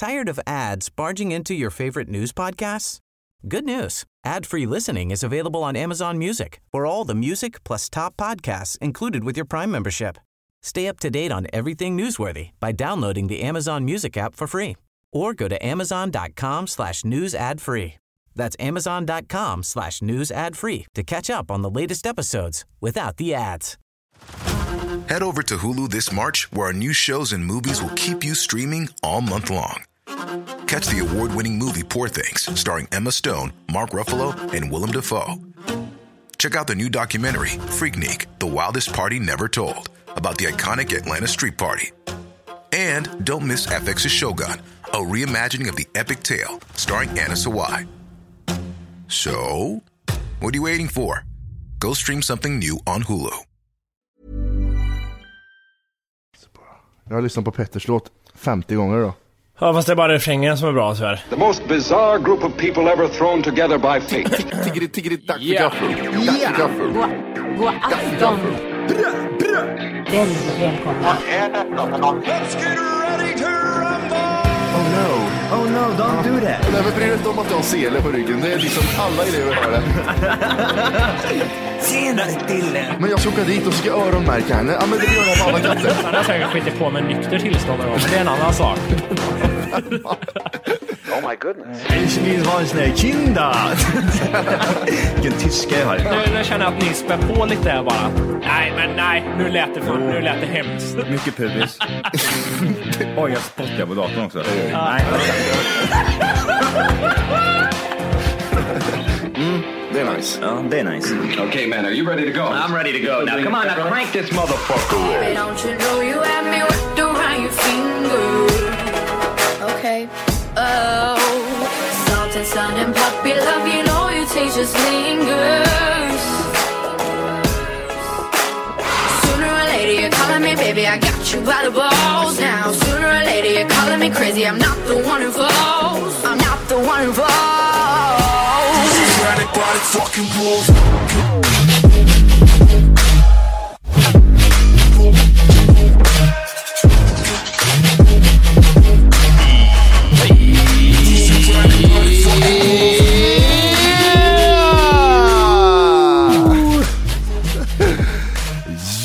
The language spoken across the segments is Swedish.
Tired of ads barging into your favorite news podcasts? Good news. Ad-free listening is available on Amazon Music for all the music plus top podcasts included with your Prime membership. Stay up to date on everything newsworthy by downloading the Amazon Music app for free or go to amazon.com slash news ad free. That's amazon.com slash news ad free to catch up on the latest episodes without the ads. Head over to Hulu this March, where our new shows and movies will keep you streaming all month long. Catch the award winning movie Poor Things, starring Emma Stone, Mark Ruffalo, and Willem Dafoe. Check out the new documentary, Freaknik The Wildest Party Never Told, about the iconic Atlanta Street Party. And don't miss FX's Shogun, a reimagining of the epic tale, starring Anna Sawai. So, what are you waiting for? Go stream something new on Hulu. Jag har lyssnat på Petters låt 50 gånger. Ja fast det är bara refrängen som är bra tyvärr. The most bizarre group of people ever thrown together by fate. Tiggeri, tiggeri, tack för Ja. gaffel. Tack för gaffel. God afton! Väldigt välkomna. Oh no, oh no, don't do that. Nej men bry dig inte om att du har sele på ryggen. Det är liksom alla elever har det. Tjenare Dille! Men jag ska åka dit och ska öronmärka henne. Ja men det gör jag på alla katter. Han har säkert skitit på med nykter tillstånd någon gång, men det är en annan sak. Ich vill en sån här kinda. Vilken tyska jag har. Nu, nu känner jag att ni spär på lite här bara. Nej men nej, nu lät det, fan, nu lät det hemskt. Mycket pubis. Oj, jag spottar på datorn också. Nej. Det är nice. Ja, det är nice. okay, man, are you ready to go? I'm ready to go. Now come on, now crank this motherfucker. Baby, don't you know you have me wrapped around your finger? Okay. Oh, salt and sun and puppy love, you know your taste just lingers. Sooner or later you're calling me, baby, I got you by the balls now. Sooner or later you're calling me crazy, I'm not the one who falls. I'm not the one who falls.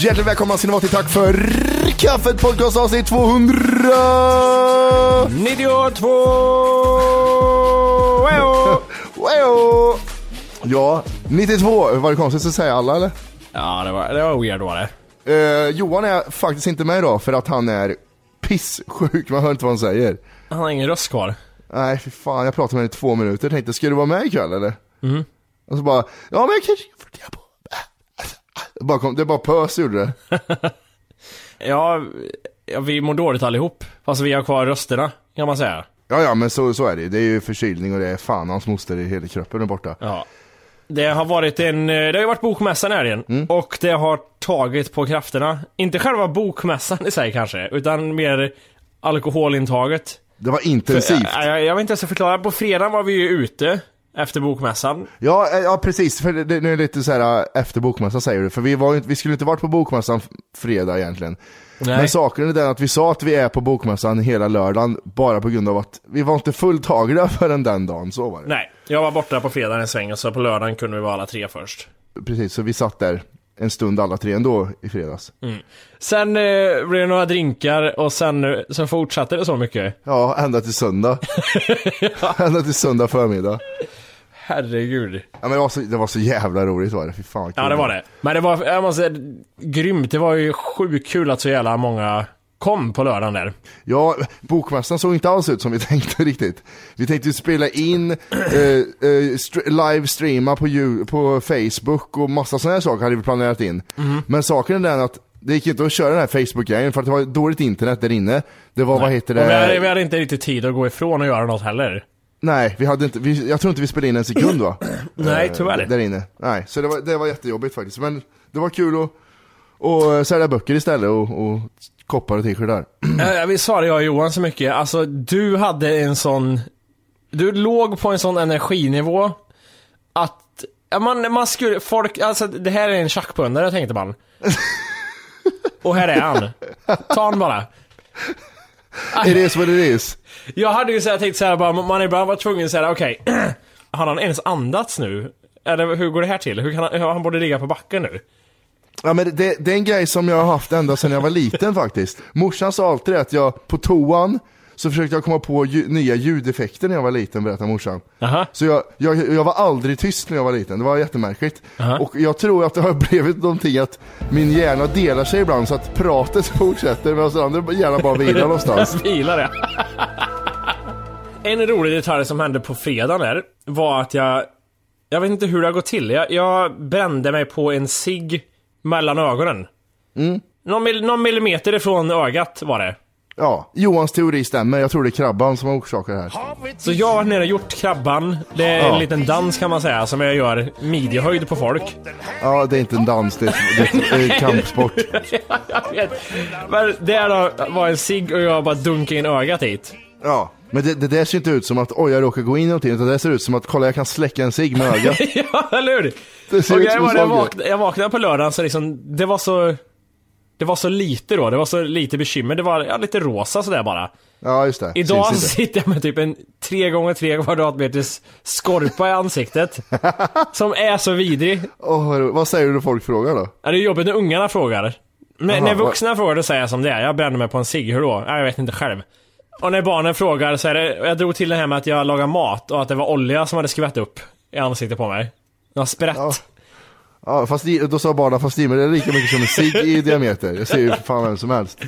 Hjärtligt välkomna ska ni vara till Tack för kaffet podcast avsnitt 200! 92! Wow! Wow! Ja, 92. Var det konstigt att säga alla eller? Ja, det var, det var weird var det. Eh, Johan är faktiskt inte med idag för att han är pissjuk, man hör inte vad han säger. Han har ingen röst kvar. Nej fy fan, jag pratade med honom i två minuter, tänkte ska du vara med ikväll eller? Och så bara, ja men jag kanske får fundera på. Det bara, kom, det bara pös gjorde det. Ja, ja, vi mår dåligt allihop. Fast vi har kvar rösterna, kan man säga. Ja ja men så, så är det det är ju förkylning och det är fan hans moster i hela kroppen är borta. Ja. Det har varit en, det har ju varit bokmässan här igen. Och det har tagit på krafterna. Inte själva bokmässan i sig kanske, utan mer alkoholintaget. Det var intensivt. Jag, jag, jag vet inte ens förklara. På fredag var vi ju ute efter bokmässan. Ja, eh, ja precis, för det, nu är det lite så här äh, efter bokmässan säger du, för vi, var vi skulle inte varit på bokmässan fredag egentligen. Nej. Men saken är den att vi sa att vi är på bokmässan hela lördagen bara på grund av att vi var inte fulltagna förrän den dagen, så var det. Nej, jag var borta på fredagen en sväng och så på lördagen kunde vi vara alla tre först. Precis, så vi satt där en stund alla tre ändå i fredags. Sen eh, blev det några drinkar och sen eh, så fortsatte det så mycket. Ja, ända till söndag. ända till söndag förmiddag. Herregud. Ja, men det, var så, det var så jävla roligt var det, fy fan vad Ja kul det var det. Men det var, jag måste säga, grymt. Det var ju sjukt kul att så jävla många kom på lördagen där. Ja, bokmässan såg inte alls ut som vi tänkte riktigt. Vi tänkte ju spela in, eh, eh, str- livestreama på, på Facebook och massa sådana här saker hade vi planerat in. Men saken är den att det gick inte att köra den här Facebook-grejen för att det var dåligt internet där inne. Det var, vad heter Och vi hade, vi det? hade inte riktigt tid att gå ifrån och göra något heller. Nej, vi hade inte, vi, jag tror inte vi spelade in en sekund va? Nej, Eh, tyvärr. Där inne. Nej, så det var, det var jättejobbigt faktiskt. Men det var kul att, att sälja böcker istället och, och koppar och t-shirtar. Eh, Vi sa det jag och Johan så mycket. Alltså du hade en sån... Du låg på en sån energinivå att... Man, man skulle... Folk... Alltså det här är en tjackpundare tänkte man. Och här är han. Ta han bara. It is what it is. Jag hade ju så här tänkt så här bara, man ibland var tvungen säga okej, har han ens andats nu? Eller hur går det här till? Hur kan han, han borde ligga på backen nu? Ja men det, det är en grej som jag har haft ända sedan jag var liten faktiskt. Morsan sa alltid att jag, på toan, så försökte jag komma på ju, nya ljudeffekter när jag var liten, berättar morsan. Aha. Så jag, jag, jag var aldrig tyst när jag var liten, det var jättemärkligt. Och jag tror att det har blivit någonting att min hjärna delar sig ibland så att pratet fortsätter medan den andra hjärnan bara vilar någonstans. Bilar ja. En rolig detalj som hände på fredagen där, var att jag... Jag vet inte hur det har gått till. Jag, jag brände mig på en cigg mellan ögonen. Någon, mil, någon millimeter ifrån ögat var det. Ja, Johans teori stämmer, jag tror det är krabban som har orsakat det här. Så jag har nere och gjort krabban. Det är en Ja. liten dans kan man säga, som jag gör midjehöjd på folk. Ja, det är inte en dans, det är, det är, det är kampsport. jag vet. Men det då var en cigg och jag bara dunkade in ögat hit. Ja, men det, det där ser inte ut som att oj jag råkar gå in i någonting, utan det ser ut som att kolla jag kan släcka en cigg med ögat. ja, eller hur? Det ser ut som var, jag, vaknade, jag vaknade på lördagen så liksom, det var så... Det var så lite då, det var så lite bekymmer. Det var ja, lite rosa sådär bara. Ja, just det. Idag Syns sitter jag med typ en 3 gånger 3 kvadratmeters skorpa i ansiktet. som är så vidrig. Åh, vad vad säger du när folk frågar då? Ja, det är jobbigt när ungarna frågar. Men Aha, när vad- vuxna frågar då säger jag som det är. Jag brände mig på en cigg, hur då? Ja, Jag vet inte själv. Och när barnen frågar så är det, jag drog till det här med att jag lagar mat och att det var olja som hade skvätt upp i ansiktet på mig. Jag sprätt. Ja. Ja, fast då sa barnen, fast men det är lika mycket som en cigg i diameter. Jag ser ju för fan vem som helst.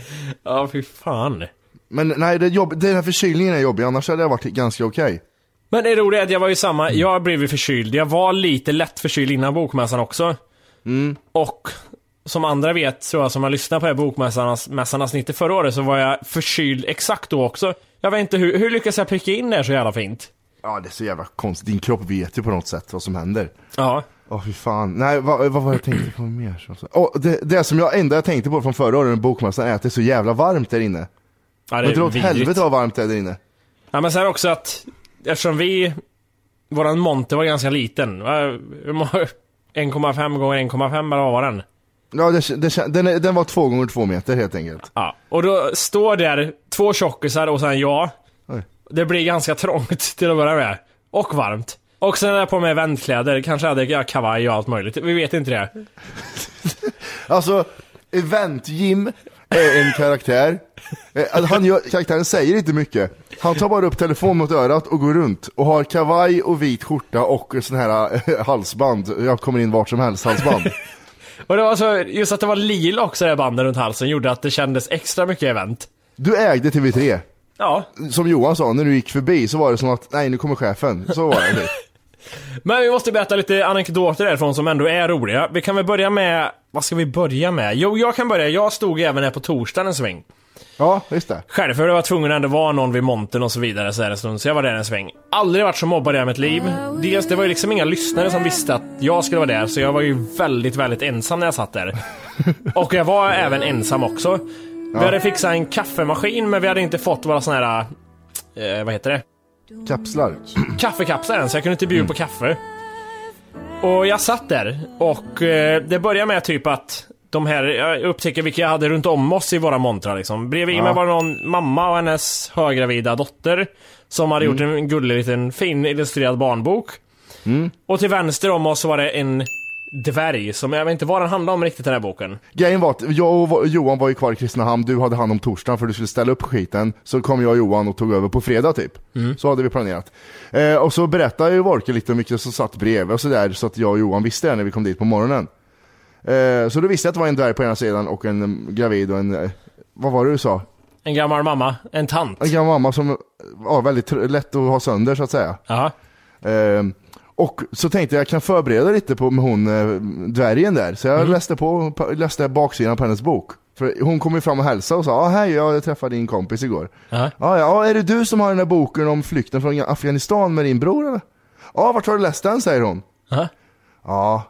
Ja, fy fan. Men nej, det jobb, den här förkylningen är jobbig, annars hade jag varit ganska okej. Men det roliga är att jag var ju samma, jag blev ju förkyld. Jag var lite lätt förkyld innan bokmässan också. Och som andra vet, tror jag, som har lyssnat på det här bokmässannas mässan snittet förra året, så var jag förkyld exakt då också. Jag vet inte, hur, hur lyckas jag pricka in det här så jävla fint? Ja, det är så jävla konstigt. Din kropp vet ju på något sätt vad som händer. Ja. Åh fy fan. Nej, vad, vad var jag tänkte på mer? Åh, det, det som jag enda jag tänkte på från förra året med bokmässan är att det är så jävla varmt där inne. ja dra åt vidrigt. helvete vad varmt det är där inne. Ja men sen också att, eftersom vi, våran monter var ganska liten. va, hur många- 1,5 gånger 1,5 eller vad var den? Ja, det, det, den, den var två gånger två meter helt enkelt. Ja. Och då står där två tjockisar och sen jag. Oj. Det blir ganska trångt till att börja med. Och varmt. Och sen är jag på mig eventkläder, kanske hade jag kavaj och allt möjligt. Vi vet inte det. Alltså, Event-Jim är en karaktär. Eh, Han gör, karaktären säger inte mycket. Han tar bara upp telefon mot örat och går runt. Och har kavaj och vit skjorta och sån här eh, halsband. Jag kommer in vart som helst halsband. Och det var så, just att det var lila också det här banden runt halsen gjorde att det kändes extra mycket event. Du ägde TV3. Ja. Som Johan sa, när du gick förbi så var det som att, nej nu kommer chefen. Så var det. Men vi måste berätta lite anekdoter därifrån som ändå är roliga. Vi kan väl börja med, vad ska vi börja med? Jo, jag kan börja. Jag stod även här på torsdagen en sväng. Ja, just det. Själv, för det var tvungen att ändå vara någon vid monten och så vidare så här en stund, så jag var där en sväng. Aldrig varit så mobbad i mitt liv. Dels, det var ju liksom inga lyssnare som visste att jag skulle vara där, så jag var ju väldigt, väldigt ensam när jag satt där. Och jag var även ensam också. Vi hade fixat en kaffemaskin, men vi hade inte fått våra såna här, eh, vad heter det? Kapslar. kaffekapslar så jag kunde inte bjuda på kaffe. Och jag satt där och eh, det började med typ att de här, jag upptäcker vilka jag hade runt om oss i våra montrar liksom. Bredvid mig var det någon mamma och hennes höggravida dotter som hade gjort en gullig liten fin illustrerad barnbok. Och till vänster om oss var det en dvärg som, jag vet inte vad den handlade om riktigt den här boken. Grejen var att jag och Johan var ju kvar i Kristinehamn, du hade hand om torsdagen för du skulle ställa upp skiten. Så kom jag och Johan och tog över på fredag typ. Så hade vi planerat. Eh, och så berättade ju Wolke lite om vilka som satt bredvid och sådär, så att jag och Johan visste det när vi kom dit på morgonen. Eh, så då visste jag att det var en dvärg på ena sidan och en eh, gravid och en, eh, vad var det du sa? En gammal mamma, en tant. En gammal mamma som var väldigt tr- lätt att ha sönder så att säga. Ja. Och så tänkte jag, jag kan förbereda lite på med hon eh, dvärgen där. Så jag läste på, läste baksidan på hennes bok. För hon kom ju fram och hälsade och sa, ah, hej, jag träffade din kompis igår. Ja. Ja, ja, är det du som har den här boken om flykten från Afghanistan med din bror eller? Ja, vart har du läst den, säger hon. Ja. Ja.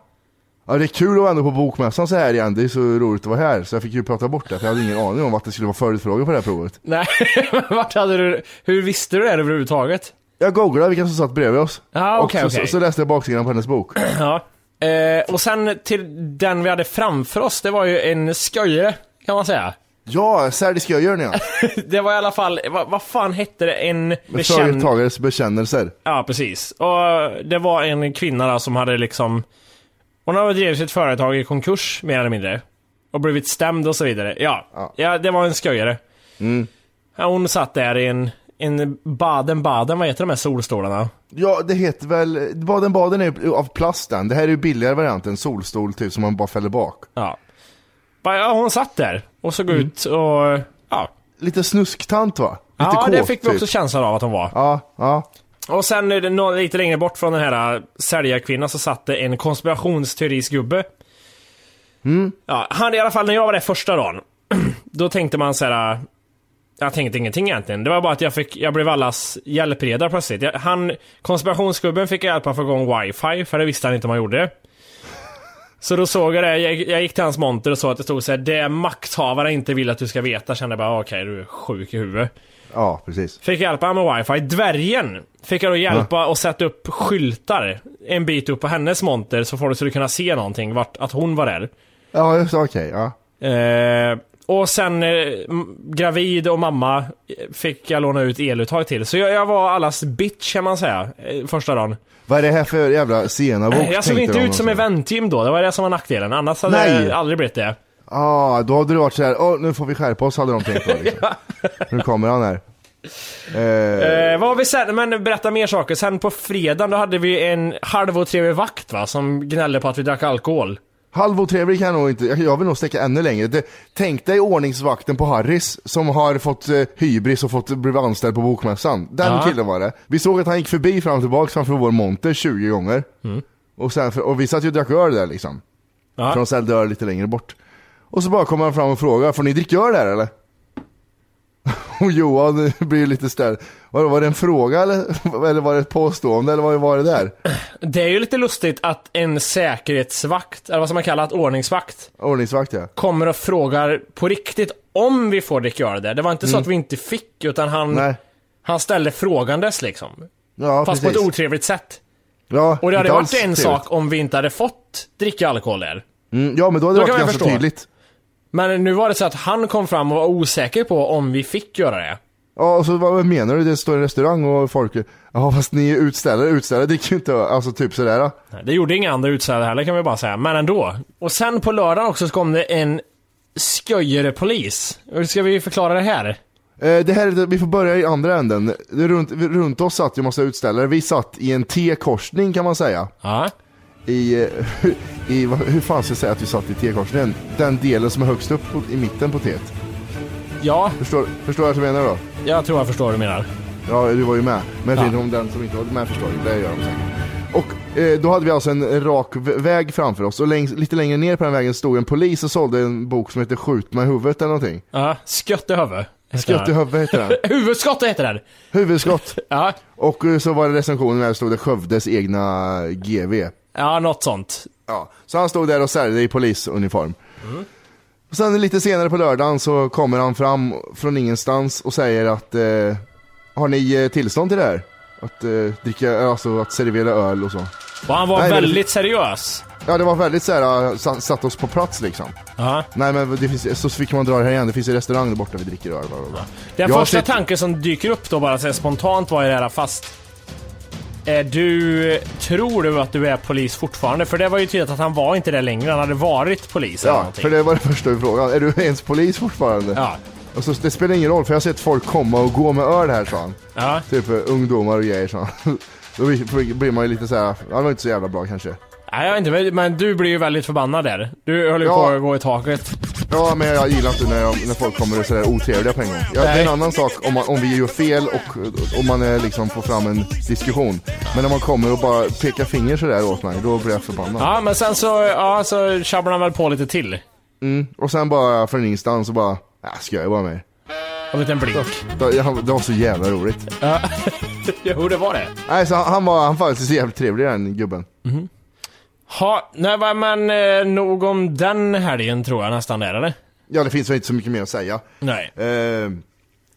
Ja, det är kul att vara ändå på bokmässan så här igen, det är så roligt att vara här. Så jag fick ju prata bort det, för jag hade ingen aning om att det skulle vara förutfrågor på det här provet. Nej, men vart hade du, hur visste du det överhuvudtaget? Jag googlade vilka som satt bredvid oss. Ja, och okej, så, okej. så, så läste jag baksidan på hennes bok. Ja. Eh, och sen till den vi hade framför oss, det var ju en sköjare, kan man säga. Ja, Särdiskjöjörn ja. Det var i alla fall, vad, vad fan hette det? En. Företagares bekännelser. Ja, precis. Och det var en kvinna där som hade liksom... Hon hade drivit sitt företag i konkurs, mer eller mindre. Och blivit stämd och så vidare. Ja, Ja. ja. det var en sköjare. Mm. Ja, hon satt där i en, en Baden-Baden, vad heter de här solstolarna? Ja, det heter väl, Baden-Baden är av plast den. Det här är ju billigare varianten, solstol typ som man bara fäller bak. Ja. Ja, hon satt där och såg Mm. ut och... Ja, Lite snusktant va? Lite ja det kåt, fick vi också typ. känslan av att hon var. Ja, ja. Och sen det lite längre bort från den här äh, säljarkvinnan så satt det en konspirationsteorisgubbe. Ja, han i alla fall, när jag var där första dagen, då tänkte man så här. Jag tänkte ingenting egentligen. Det var bara att jag fick, jag blev allas hjälpredare plötsligt. Jag, han, konspirationsgubben fick hjälpa för att få igång wifi, för det visste han inte om man gjorde. Så då såg jag det, jag, jag gick till hans monter och såg att det stod så här, det makthavare inte vill att du ska veta. Kände jag bara, okej du är sjuk i huvudet. Ja, precis. Fick hjälpa med wifi. Dvärgen fick jag då hjälpa och sätta upp skyltar en bit upp på hennes monter så folk skulle kunna se någonting, vart, att hon var där. Ja, just okej, ja. Eh, och sen eh, gravid och mamma eh, fick jag låna ut eluttag till. Så jag, jag var allas bitch kan man säga, eh, första dagen. Vad är det här för jävla scenabok? Jag såg inte ut som någonstans. eventteam då, det var det som var nackdelen. Annars hade Nej. jag aldrig blivit det. Ja, då hade det varit så här, åh nu får vi skärpa oss hade de tänkt på liksom. Nu kommer han här. Eh, Eh, vad har vi sen? Men berätta mer saker. Sen på fredagen då hade vi en halvotrevlig vakt va, som gnällde på att vi drack alkohol. Halvotrevlig kan jag nog inte, jag- vill nog sträcka ännu längre. Det, tänk dig ordningsvakten på Harris som har fått eh, hybris och fått bli anställd på bokmässan. Den Ja. killen var det. Vi såg att han gick förbi fram och tillbaka framför vår monter 20 gånger. Och, sen, och vi satt ju och drack öl där liksom. Ja. För de sålde öl lite längre bort. Och så bara kommer han fram och frågar, får ni dricka öl där eller? Och Johan blir lite ställd. Var, var det en fråga eller, eller var det ett påstående eller vad var det där? Det är ju lite lustigt att en säkerhetsvakt, eller vad ska man kalla det, ordningsvakt, Ordningsvakt ja. kommer och frågar på riktigt om vi får dricka öl där. Det var inte så att vi inte fick, utan han, Mm. Nej. han ställde frågandes liksom. Ja, Fast precis. på ett otrevligt sätt. ja, Och det hade varit en trevligt. sak om vi inte hade fått dricka alkohol där. Mm, ja men då hade det varit ganska förstå. tydligt. Men nu var det så att han kom fram och var osäker på om vi fick göra det. Ja, och så vad menar du? Det står en restaurang och folk, ja fast ni är utställare, utställare dricker ju inte alltså typ sådär. Nej, Det gjorde inga andra utsäde heller kan vi bara säga, men ändå. Och sen på lördagen också så kom det en sköjerepolis. Hur ska vi förklara det här? Eh, det här, är- vi får börja i andra änden. Runt, runt oss satt ju massa utställare, vi satt i en T-korsning kan man säga. Ja. I, eh, i hur fan ska jag säga att vi satt i T-korsningen? Den delen som är högst upp på, i mitten på T. Ja, Förstår, förstår du vad jag menar då? jag tror jag förstår vad du menar. Ja, du var ju med. Men jag Ja. inte om den som inte var med förstår det. Det gör de säkert. Och eh, då hade vi alltså en, rak vä- väg framför oss och längs, lite längre ner på den vägen stod en polis och sålde en bok som heter Skjut mig i huvudet eller någonting. Ja, skött i huvud. Skott i huvudet heter den. Huvudskott heter den. Huvudskott. Ja, Och eh, så var det recensionen där det stod det Skövdes egna GV. Ja något sånt. Ja, så han stod där och sålde i polisuniform. Och sen lite senare på lördagen så kommer han fram från ingenstans och säger att eh, Har ni eh, tillstånd till det här? Att eh, dricka, alltså att servera öl och så. Och han var Nej, väldigt seriös. Ja det var väldigt såhär, satt, satt oss på plats liksom. Ja. Nej men det finns, så fick man dra det här igen, det finns en restaurang där borta vi dricker öl. Bla, bla, bla. Den Jag första sett- tanken som dyker upp då bara så här spontant var ju det här fast du, tror du att du är polis fortfarande? För det var ju tydligt att han var inte det längre, han hade varit polis eller Ja, någonting. för det var det första vi frågade. Är du ens polis fortfarande? Ja. Och så, det spelar ingen roll för jag har sett folk komma och gå med öl här sa han. Ja. Typ eh, ungdomar och grejer sa han. Då blir blir man ju lite såhär, ja det var inte så jävla bra kanske. Nej, jag vet inte, men- du blir ju väldigt förbannad där. Du höll ju Ja. på att gå i taket. Ja men jag gillar inte när, jag, när folk kommer och är sådär otrevliga på en gång. Ja, det är Nej. en annan sak om, man, om vi gör fel och om man är, liksom får fram en diskussion. Men när man kommer och bara pekar finger sådär åt mig, då blir jag förbannad. Ja, men sen så, ja, så tjabbar han väl på lite till. Och sen bara från ingenstans så bara, äh, ska jag bara med. En liten blink. Det, det var så jävla roligt. jo, det var det. Nej, så han, han var, han var faktiskt jävligt trevlig den gubben. Ha, nej, men eh, nog om den helgen tror jag nästan där, eller? Ja, det finns väl inte så mycket mer att säga. Nej. Eh,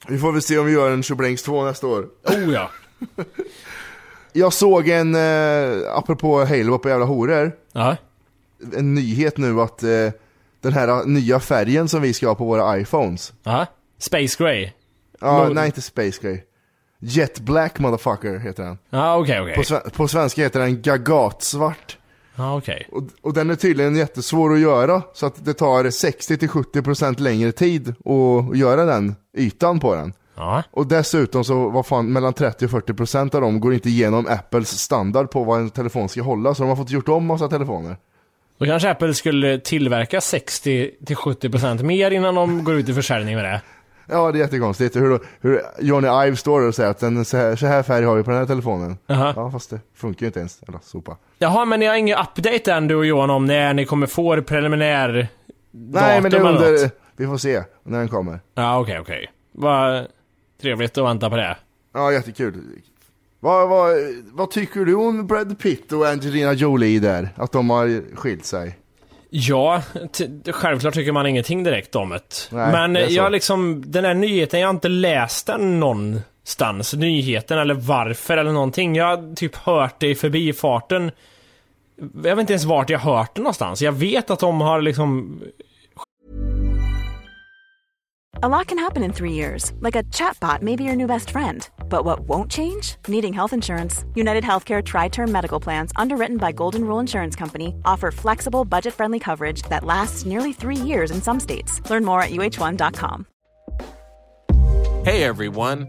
vi får väl se om vi gör en Tjoblängs 2 nästa år. Oh ja. Jag såg en, eh, apropå Halo på jävla horor, Ja. en nyhet nu att eh, den här nya färgen som vi ska ha på våra iPhones. Aha. Space Gray. Ja, Nå- nej inte Space Gray. Jet Black motherfucker heter den. Ja, okej, okej. På, sve- på svenska heter den Gagatsvart. Ja, okej. Och, och den är tydligen jättesvår att göra, så att det tar 60-70% längre tid att göra den ytan på den. Ja. Och dessutom så, vad fan, mellan 30 och 40% av dem går inte igenom Apples standard på vad en telefon ska hålla, så de har fått gjort om massa telefoner. Då kanske Apple skulle tillverka 60-70% mer innan de går ut i försäljning med det. Ja, det är jättekonstigt hur, hur Johnny Ive står och säger att den, så, här, så här färg har vi på den här telefonen. Aha. Ja, fast det funkar ju inte ens. Eller sopa. Jaha, men ni har ingen update än du och Johan om när ni kommer få det preliminär Nej, men det är under... Vi får se när den kommer. Ja, okej, okej. Vad trevligt att vänta på det. Ja, jättekul. Vad, vad, vad tycker du om Brad Pitt och Angelina Jolie där? Att de har skilt sig? Ja, självklart tycker man ingenting direkt om det. Nej, Men det jag liksom, den här nyheten, jag har inte läst den någonstans. Nyheten eller varför eller någonting. Jag har typ hört det i förbifarten. Jag vet inte ens vart jag hört det någonstans. Jag vet att de har liksom A lot can happen in three years, like a chatbot may be your new best friend. But what won't change? Needing health insurance. United Healthcare Tri Term Medical Plans, underwritten by Golden Rule Insurance Company, offer flexible, budget friendly coverage that lasts nearly three years in some states. Learn more at uh1.com. Hey everyone,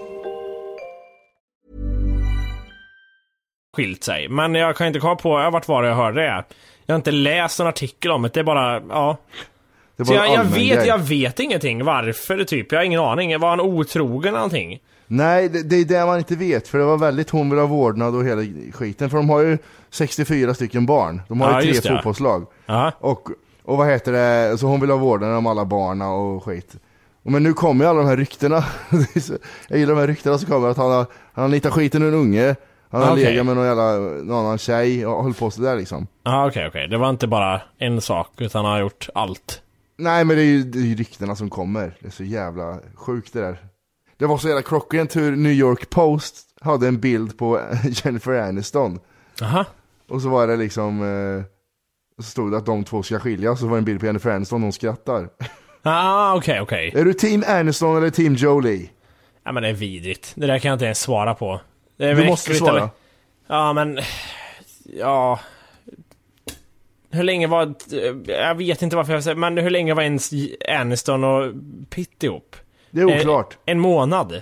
Skilt sig. Men jag kan inte komma på vart var det jag hörde det. Jag har inte läst en artikel om det, det är bara, ja. Det Så var en jag, jag, vet, grej. jag vet ingenting varför typ. Jag har ingen aning. Var han otrogen eller någonting? Nej, det, det är det man inte vet, för det var väldigt hon vill ha vårdnad och hela skiten. För de har ju 64 stycken barn. De har Ja, ju tre det. fotbollslag. Ja. Och, och vad heter det, så hon vill ha vårdnaden om alla barna och skit. Men nu kommer ju alla de här ryktena. Är så- jag gillar de här ryktena som kommer att han har, han har nitat skiten ur en unge. Han har Okej. legat med någon jävla, någon annan tjej och hållit på sådär liksom. Ja, okej, okej. Det var inte bara en sak, utan han har gjort allt. Nej men det är ju det är ju ryktena som kommer. Det är så jävla sjukt det där. Det var så jävla klockrent hur New York Post hade en bild på Jennifer Aniston. Aha. Och så var det liksom, eh, så stod det att de två ska skiljas, och så var det en bild på Jennifer Aniston, hon skrattar. Ah, okej, okej. Är du team Aniston eller team Jolie? Ja, men det är vidrigt. Det där kan jag inte ens svara på. Det Du måste svara. eller? Ja, men... Ja... Hur länge var... Jag vet inte varför jag säger men hur länge var ens Aniston och Pitt ihop? Det är oklart. En, en månad?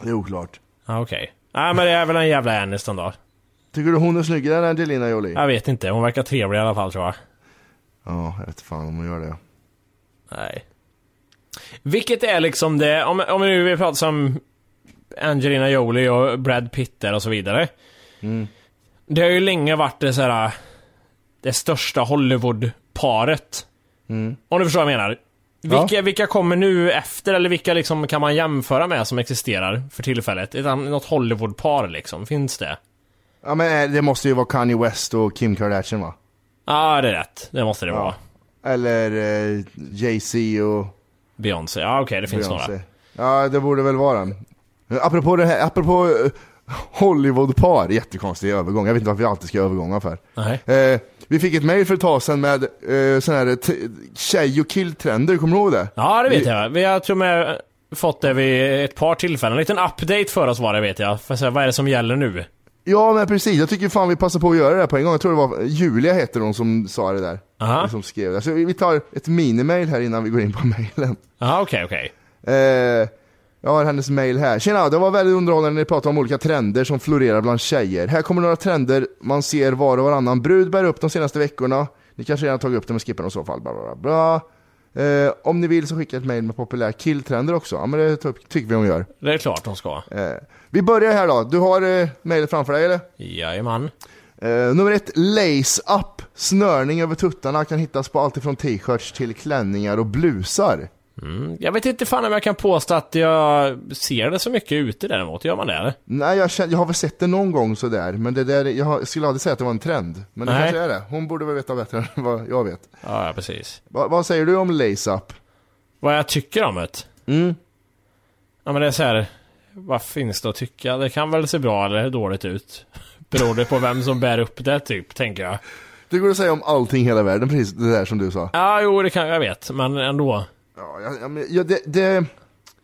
Det är oklart. Ja, okej. Ja, men det är väl en jävla Aniston då. Tycker du hon är snyggare än Angelina Jolie? Jag vet inte. Hon verkar trevlig i alla fall, tror jag. Ja, jag vet fan om hon gör det. Nej. Vilket är liksom det, om, om vi nu vill prata som Angelina Jolie och Brad Pitt där och så vidare. Mm. Det har ju länge varit det så här, det största Hollywood-paret. Mm. Om du förstår vad jag menar. Vilka, vilka kommer nu efter, eller vilka liksom kan man jämföra med som existerar för tillfället? Ett, något Hollywood-par liksom, finns det? Ja men eh, det måste ju vara Kanye West och Kim Kardashian va? Ja, det är rätt. Det måste det vara. Eller eh, Jay-Z och Beyoncé. Ja, okej, det finns Beyoncé. några. Ja, det borde väl vara den. Men Apropå det här, apropå eh, Hollywood-par, jättekonstig övergång. Jag vet inte varför vi alltid ska ha övergångar för. Eh, vi fick ett mail för ett tag sedan med eh, sån här tjej och killtrender, kommer du ihåg det? Ja, det vet Vi- jag. Vi har tror jag fått det vid ett par tillfällen. En liten update för oss var det vet jag. För att säga, vad är det som gäller nu? Ja men precis, jag tycker fan vi passar på att göra det här på en gång. Jag tror det var Julia heter hon som sa det där. Aha. Som skrev det. Så vi vi tar ett minimail här innan vi går in på mailen. Ja, okej, okej. Eh, jag har hennes mail här. Tjena, det var väldigt underhållande när ni pratade om olika trender som florerar bland tjejer. Här kommer några trender man ser var och varannan brud bär upp de senaste veckorna. Ni kanske redan har tagit upp dem och skippat dem i så fall. Bla, bla, bla. Eh, om ni vill så skicka ett mail med populär killtrender också. Ja men det ty- tycker vi hon gör. Det är klart de ska. Eh, vi börjar här då. Du har eh, mailet framför dig eller? Jajamän. Eh, nummer ett, lace up. Snörning över tuttarna kan hittas på allt ifrån t-shirts till klänningar och blusar. Mm, jag vet inte fan om jag kan påstå att jag ser det så mycket ute däremot. Gör man det eller? Nej, jag, känner, jag har väl sett det någon gång sådär, men det där, jag skulle aldrig säga att det var en trend. Men det Nej. kanske är det. Hon borde väl veta bättre än vad jag vet. Ja, ja precis. Va, vad säger du om Lace Up? Vad jag tycker om det? Mm. Ja men det är så här. Vad finns det att tycka? Det kan väl se bra eller dåligt ut. Beror det på vem som bär upp det typ, tänker jag. Det går att säga om allting i hela världen, precis det där som du sa. Ja, jo det kan jag vet, men ändå. Ja, men- ja, det, det,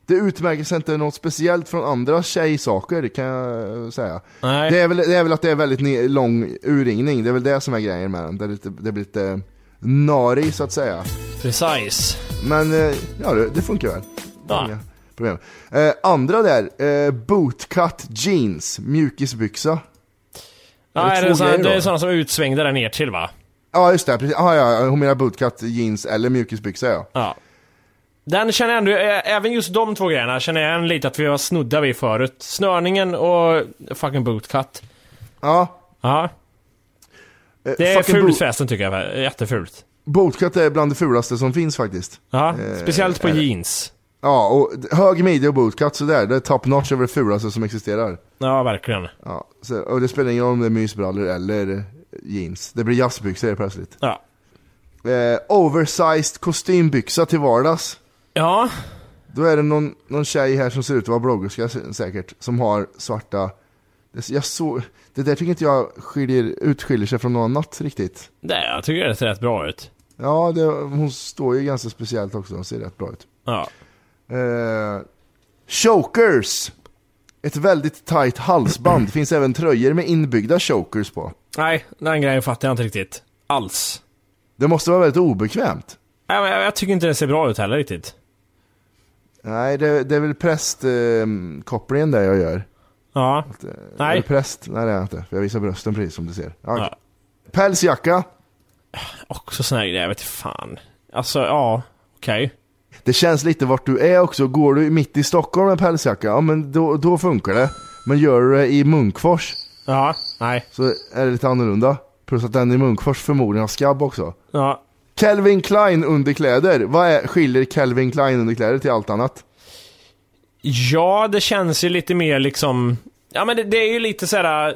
det utmärker sig inte något speciellt från andra tjejsaker, kan jag säga. Nej. Det är, väl, det är väl att det är väldigt lång urringning, det är väl det som är grejen med den. Det, är lite, det blir lite nari så att säga. Precis. Men eh, ja, det, det funkar väl. Ja. Inga problem. Eh, andra där, eh, bootcut jeans, mjukisbyxa. Ja, det är det, det är sådana som är utsvängda där ner till va? Ja just det, precis. Ah, ja, hon menar bootcut jeans eller mjukisbyxa ja. Ja. Den känner jag ändå, ä- även just de två grejerna känner jag en lite att vi var snudda vid förut. Snörningen och fucking bootcut. Ja. Ja. eh, Det är fult förresten tycker jag. Jättefult. Bootcut är bland det fulaste som finns faktiskt. Ja, Eh, speciellt på jeans. Ja, och hög midja och bootcut sådär, det är top notch över det fulaste som existerar. Ja, verkligen. Ja, så, och det spelar ingen roll om det är mysbrallor eller eh, jeans. Det blir jazzbyxor plötsligt. Ja. Eh, oversized kostymbyxa till vardags. Ja. Då är det någon, någon tjej här som ser ut att vara bloggerska säkert, som har svarta... Jag såg, det där tycker inte jag skiljer, utskiljer sig från något annat riktigt. Det, jag tycker det ser rätt bra ut. Ja, det, hon står ju ganska speciellt också och ser rätt bra ut. Ja. Eh, chokers! Ett väldigt tight halsband. finns även tröjor med inbyggda chokers på. Nej, den grejen fattar jag inte riktigt. Alls. Det måste vara väldigt obekvämt. Nej, men jag, jag tycker inte det ser bra ut heller riktigt. Nej, det, det är väl prästkopplingen eh, där jag gör. Ja. Är det Nej. präst? Nej det är jag inte. För jag visar brösten precis som du ser. Ja. Ja. Pälsjacka. Också sån här grejer, jag vet fan. Alltså, ja. Okej. Det känns lite vart du är också. Går du mitt i Stockholm med pälsjacka, ja men då, då funkar det. Men gör du det i Munkfors Ja. Nej. så är det lite annorlunda. Plus att den i Munkfors förmodligen har skabb också. Ja. Calvin Klein underkläder. Vad är, skiljer Calvin Klein underkläder till allt annat? Ja, det känns ju lite mer liksom... Ja, men det, det är ju lite så här äh,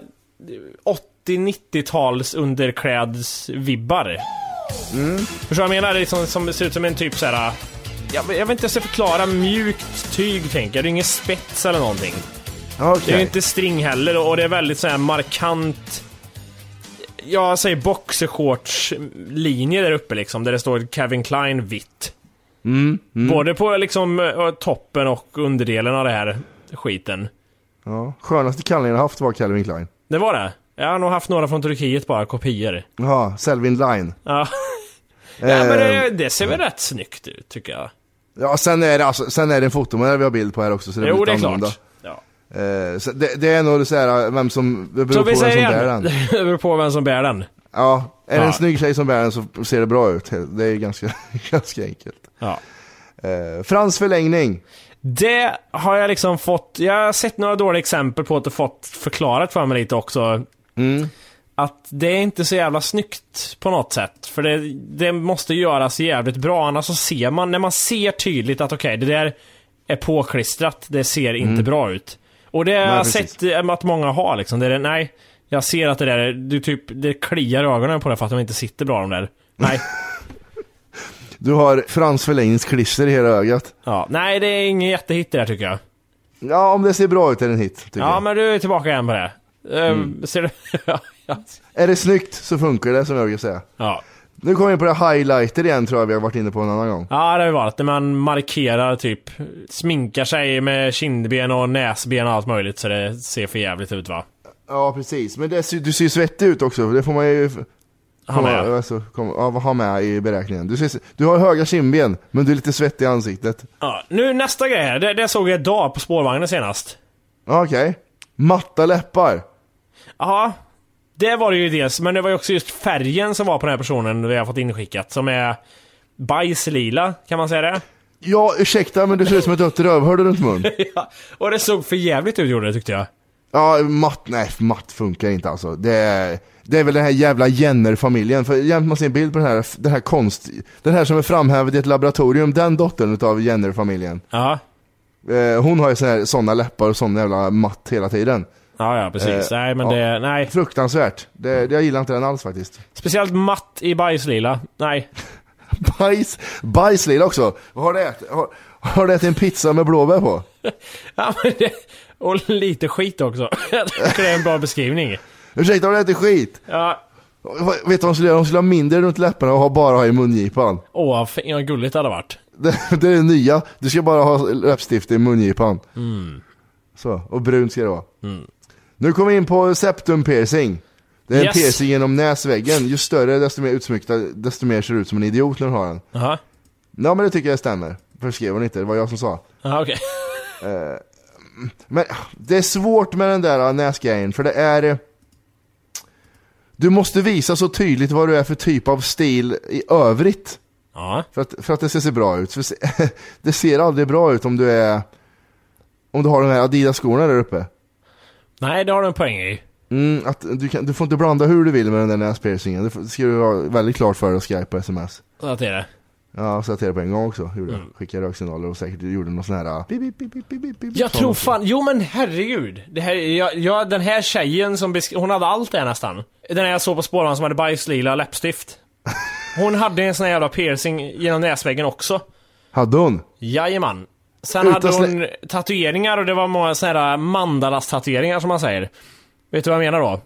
80-90-tals underklädsvibbar. Mm. Förstår du vad jag menar? Det som, som ser ut som en typ så här. äh, Jag, jag vet inte hur jag ska förklara. Mjukt tyg tänker jag. Det är ingen spets eller någonting. Okej. Det är ju inte string heller och det är väldigt så här markant... Jag säger boxershorts-linje där uppe liksom, där det står Calvin Klein vitt. Mm, mm. Både på liksom eh, toppen och underdelen av det här skiten. Ja. Skönaste kallningen jag haft var Calvin Klein. Det var det? Jag har nog haft några från Turkiet bara, kopior. Ja, Selvin Line. Ja. ja men det, Eh, det ser väl rätt snyggt ut, tycker jag. Ja, sen är det, alltså, sen är det en fotomodell vi har bild på här också, så det Jo, lite det är annorlunda. klart. Eh, så det, det är nog så här, vem som, det beror Så på vem som säger bär igen, den. det beror på vem som bär den. Ja, är det Ja. en snygg tjej som bär den så ser det bra ut. Det är ganska, ganska enkelt. Ja. Eh, Frans förlängning. Det har jag liksom fått, jag har sett några dåliga exempel på att det fått förklarat för mig lite också. Mm. Att det är inte så jävla snyggt på något sätt. För det, det måste göras jävligt bra, annars så ser man, när man ser tydligt att okej, det där är påklistrat, det ser inte Mm. bra ut. Och det har jag sett att många har liksom. Det är, nej, jag ser att det där, är- du typ, det kliar ögonen på det för att de inte sitter bra de där. Nej. Du har Frans förlängningsklister i hela ögat. Ja, nej, det är ingen jättehit det där tycker jag. Ja, om det ser bra ut är det en hit. Ja, jag. men du är tillbaka igen på det. Eh, Mm. Ser du? ja. Är det snyggt så funkar det som jag brukar säga. ja. Nu kommer vi in på det highlighter igen tror jag vi har varit inne på en annan gång. Ja, det har ju varit när man markerar typ, sminkar sig med kindben och näsben och allt möjligt så det ser för jävligt ut va? Ja, precis. Men det, du ser ju svettig ut också, det får man ju... Ha med. Alltså, kom, ja, ha med i beräkningen. Du, ser, du har höga kindben, men du är lite svettig i ansiktet. Ja, nu nästa grej här, det, det såg jag idag på spårvagnen senast. Okej. Matta läppar. Ja, det var det ju dels, men det var ju också just färgen som var på den här personen vi har fått inskickat, som är bajslila, kan man säga det? Ja, ursäkta men du ser ut som ett dött rövhål runt mun. ja, och det såg för jävligt ut gjorde det tyckte jag. Ja, matt, nej matt funkar inte alltså. Det är, det är väl den här jävla Jenner-familjen. För jämt man ser en bild på den här, den här konst, den här som är framhävad i ett laboratorium, den dottern utav Jenner-familjen. Ja. Eh, hon har ju såna, här, såna läppar och sån jävla matt hela tiden. Ja, ja precis. Eh, nej, men ja. det, nej. Fruktansvärt. Det, jag gillar inte den alls faktiskt. Speciellt matt i bajslila. Nej. Bajs, bajslila också. Har du ätit? Har, har du ätit en pizza med blåbär på? Ja, men det, och lite skit också. Jag tycker det är en bra beskrivning. Ursäkta, har du ätit skit? Ja. Vet du vad de skulle göra? De skulle ha mindre runt läpparna och ha bara ha i mungipan. Åh, fin- vad gulligt det hade varit. Det, det är det nya. Du ska bara ha läppstift i mungipan. Så, och brunt ska det vara. Nu kommer vi in på septum piercing. Det är en Yes. piercing genom näsväggen. Ju större desto mer utsmyckta, desto mer ser du ut som en idiot när du har den. Jaha. Ja men det tycker jag stämmer. För skrev hon inte, det var jag som sa. Jaha, okej. Men det är svårt med den där näsgrejen, för det är... eh, Du måste visa så tydligt vad du är för typ av stil i övrigt. Ja. För att, för att det ska se bra ut. För se- det ser aldrig bra ut om du är... Om du har de här Adidas-skorna där uppe. Nej, det har du en poäng i. Mm, att du, kan, du får inte blanda hur du vill med den där näspiercingen. Det ska du vara väldigt klart för dig att skriva på sms. Så det. Ja, så jag det på en gång också. Gjorde. Mm. Skickade röksignaler och säkert gjorde någon sån här... Pip, pip, pip, pip, pip, pip, Jag tror fan, jo men herregud. Det här, jag, jag, den här tjejen som besk- hon hade allt det nästan. Den här jag såg på spårvagnen som hade bajslila läppstift. Hon hade en sån här jävla piercing genom näsväggen också. Hade hon? Jajamän. Sen hade hon tatueringar och det var många såna här mandalas-tatueringar som man säger. Vet du vad jag menar då?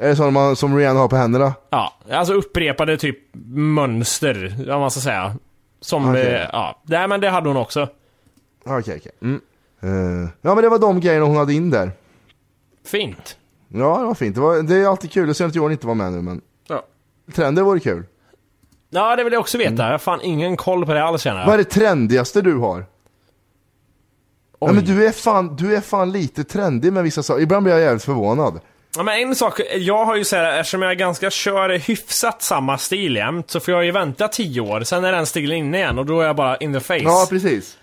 Är det sån man, som Rihanna har på händerna? Ja, alltså upprepade typ mönster, om man ska säga. Som, Okej. eh, ja. Nej men det hade hon också. Okej, okej. Mm. Eh, ja men det var de grejerna hon hade in där. Fint. Ja, det var fint. Det, var, det är alltid kul. Är synd att Johan inte var med nu, men Ja. trender vore kul. Ja, det vill jag också veta. Jag har fan ingen koll på det alls känner jag. Vad är det trendigaste du har? Ja, men du är, fan, du är fan lite trendig med vissa saker. Ibland blir jag jävligt förvånad. Ja, men en sak, jag har ju såhär, eftersom jag ganska kör hyfsat samma stil jämt, så får jag ju vänta 10 år, sen är den stilen inne igen och då är jag bara in the face. Ja, precis.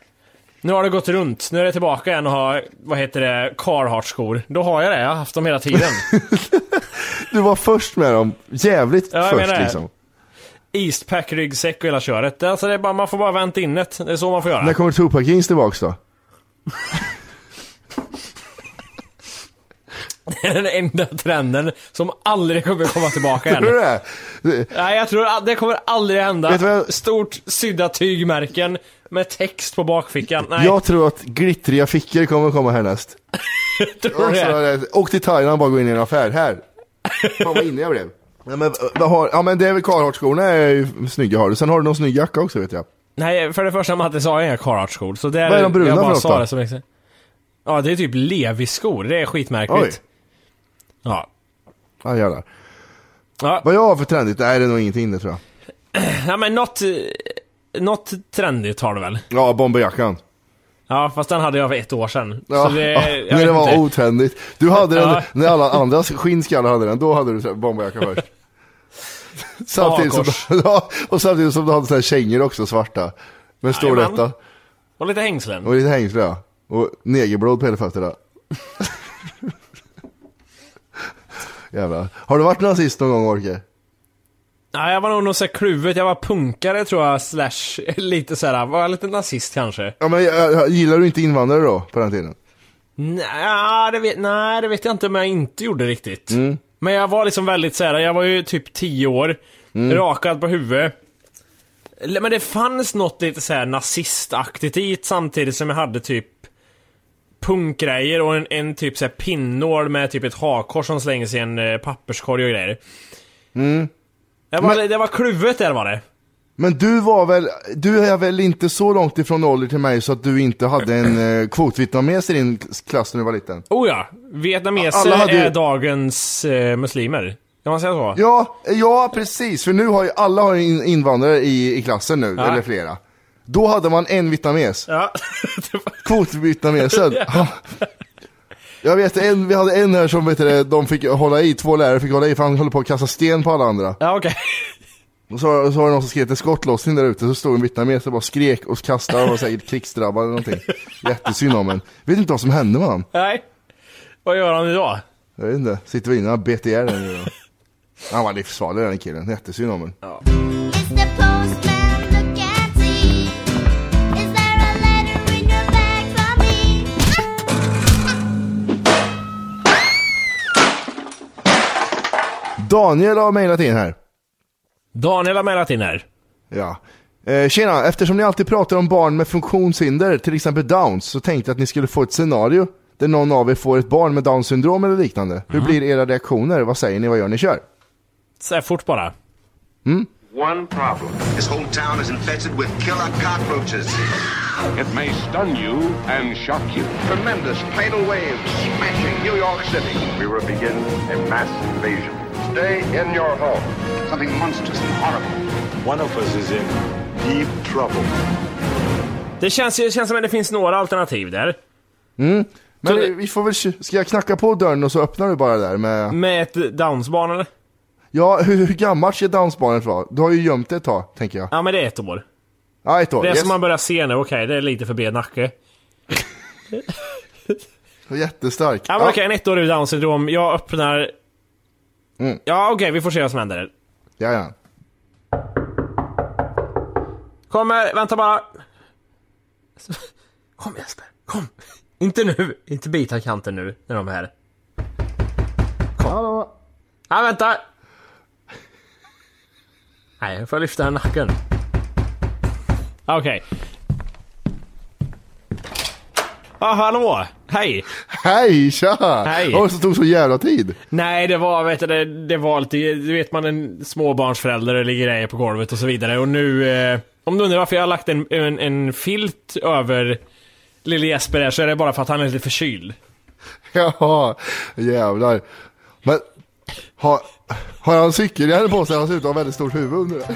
nu har det gått runt, nu är det tillbaka igen och har, vad heter det, Carhartt-skor. Då har jag det, jag har haft dem hela tiden. Du var först med dem. Jävligt Ja, först menar liksom. Eastpack, ryggsäck och hela köret. Alltså det är bara, man får bara vänta in det. Det är så man får göra. När kommer Tupac Jeans tillbaks då? Det är den enda trenden som aldrig kommer komma tillbaka Tror du igen. det? Nej, jag tror att det kommer aldrig hända. Vet du vad jag- Stort sydda tygmärken med text på bakfickan. Nej, Jag tror att glittriga fickor kommer komma härnäst. tror Och, det. så, är det- åk till Thailand och bara gå in i en affär. Här. Fan vad inne jag blev. Ja men, vad har, ja, men det är väl Carhartt-skorna är ju snygga har du. Sen har du någon snygg jacka också vet jag. Nej, för det första Matte sa jag inga Carhartt-skor. Så det Vad är de bruna jag bara för något sa det som exempel. Ja, det är typ Levis-skor. Det är skitmärkligt. Oj. Ja. Ja jävlar. Ja, Vad jag har för trendigt? Nej det är nog ingenting det tror jag. ja men något, något trendigt har du väl? Ja, bomberjackan. Ja, fast den hade jag för ett år sedan. Ja, så det, ja, när det var inte. otrendigt. Du hade den när alla andra skinnskallar hade den, då hade du bomberjacka först. samtidigt, som, ja, och samtidigt som du hade sådana här kängor också, svarta. Med stor detta. Och lite hängslen. Och lite hängsle ja. Och negerblod på hela fötterna. Jävlar. Har du varit nazist någon gång Orke? Nej, jag var nog något så här kluvet. Jag var punkare tror jag, slash lite såhär, var jag lite nazist kanske? Ja men gillar du inte invandrare då, på den tiden? Nej, det vet, nej, det vet jag inte om jag inte gjorde riktigt. Mm. Men jag var liksom väldigt såhär, jag var ju typ 10 år, Mm. rakad på huvudet. Men det fanns något lite såhär nazistaktigt i det, samtidigt som jag hade typ punkgrejer och en, en typ såhär pinnål med typ ett hakkors som slängs i en eh, papperskorg och grejer. Det, var, Men- det var kluvet där var det. Men du var väl, du är väl inte så långt ifrån ålder till mig så att du inte hade en eh, kvotvietnames i din klass när du var liten? Oh ja, vietnameser Alla hade är dagens eh, muslimer. Kan man säga så? Ja, ja precis, för nu har ju alla har in, invandrare i, i klassen nu, Ja. eller flera. Då hade man en vietnames, Ja. kvotvietnamesen. Ja. Jag vet en, vi hade en här som vet du, de fick hålla i, två lärare fick hålla i för han höll på att kasta sten på alla andra. ja, okej. Och så, så var det någon som skrek en skottlossning där ute, så stod en vietnames och bara skrek och kastade och var säkert krigsdrabbad eller någonting. Jättesynd om en. Vet inte vad som hände med han. Nej. Vad gör han idag? Jag vet inte, sitter vi inne och ihjäl den nu då. Han var livsfarlig den killen, jättesynd om honom. Mr. Postman, look and see. Is there a letter in your bag for me? Daniel har mejlat in här. Daniel har mejlat in här. Ja. Eh, tjena, eftersom ni alltid pratar om barn med funktionshinder, till exempel Downs, så tänkte jag att ni skulle få ett scenario där någon av er får ett barn med Downs syndrom eller liknande. Hur blir era reaktioner? Vad säger ni? Vad gör ni? Kör! Säg fort bara. One problem. This whole town is infested with killer cockroaches. It may stun you and shock you. Tremendous tidal waves smashing New York City. We will begin a mass invasion. Stay in your home. Something monstrous and horrible. One of us is in deep trouble. Det känns, det känns som att det finns några alternativ där. Men Så- eh, vi får väl, ska jag knacka på dörren och så öppnar du bara där med... Med ett Downs-barn eller? Ja, hur, hur gammalt ska Downs-barnet vara? Du har ju gömt det ett tag, tänker jag. Ja men det är ett år. Ja, ett år. Det är yes. som man börjar se nu, okej det är lite för bred nacke. Jättestark. Ja men okej, en ettårig Downs syndrom. Jag öppnar... Mm. Ja okej, vi får se vad som händer. Ja, ja. Kommer, vänta bara. Kom Jesper, kom. Inte nu, inte bita kanten nu när de är här. Hallå? Ja vänta. Nej, jag får lyfta den nacken. Okej. Ja, hallå! Hej! Hej, tja! Hej. Åh, så tog så jävla tid. Nej, det var, vet du, det, det var lite, du vet man en småbarnsförälder, ligger grejer på golvet och så vidare. Och nu, eh, om du undrar varför jag har lagt en, en, en filt över lille Jesper där, så är det bara för att han är lite förkyld. Ja, jävlar. Men, har, har han cykelhjälm på sig? Han ser ut att ha väldigt stort huvud under det.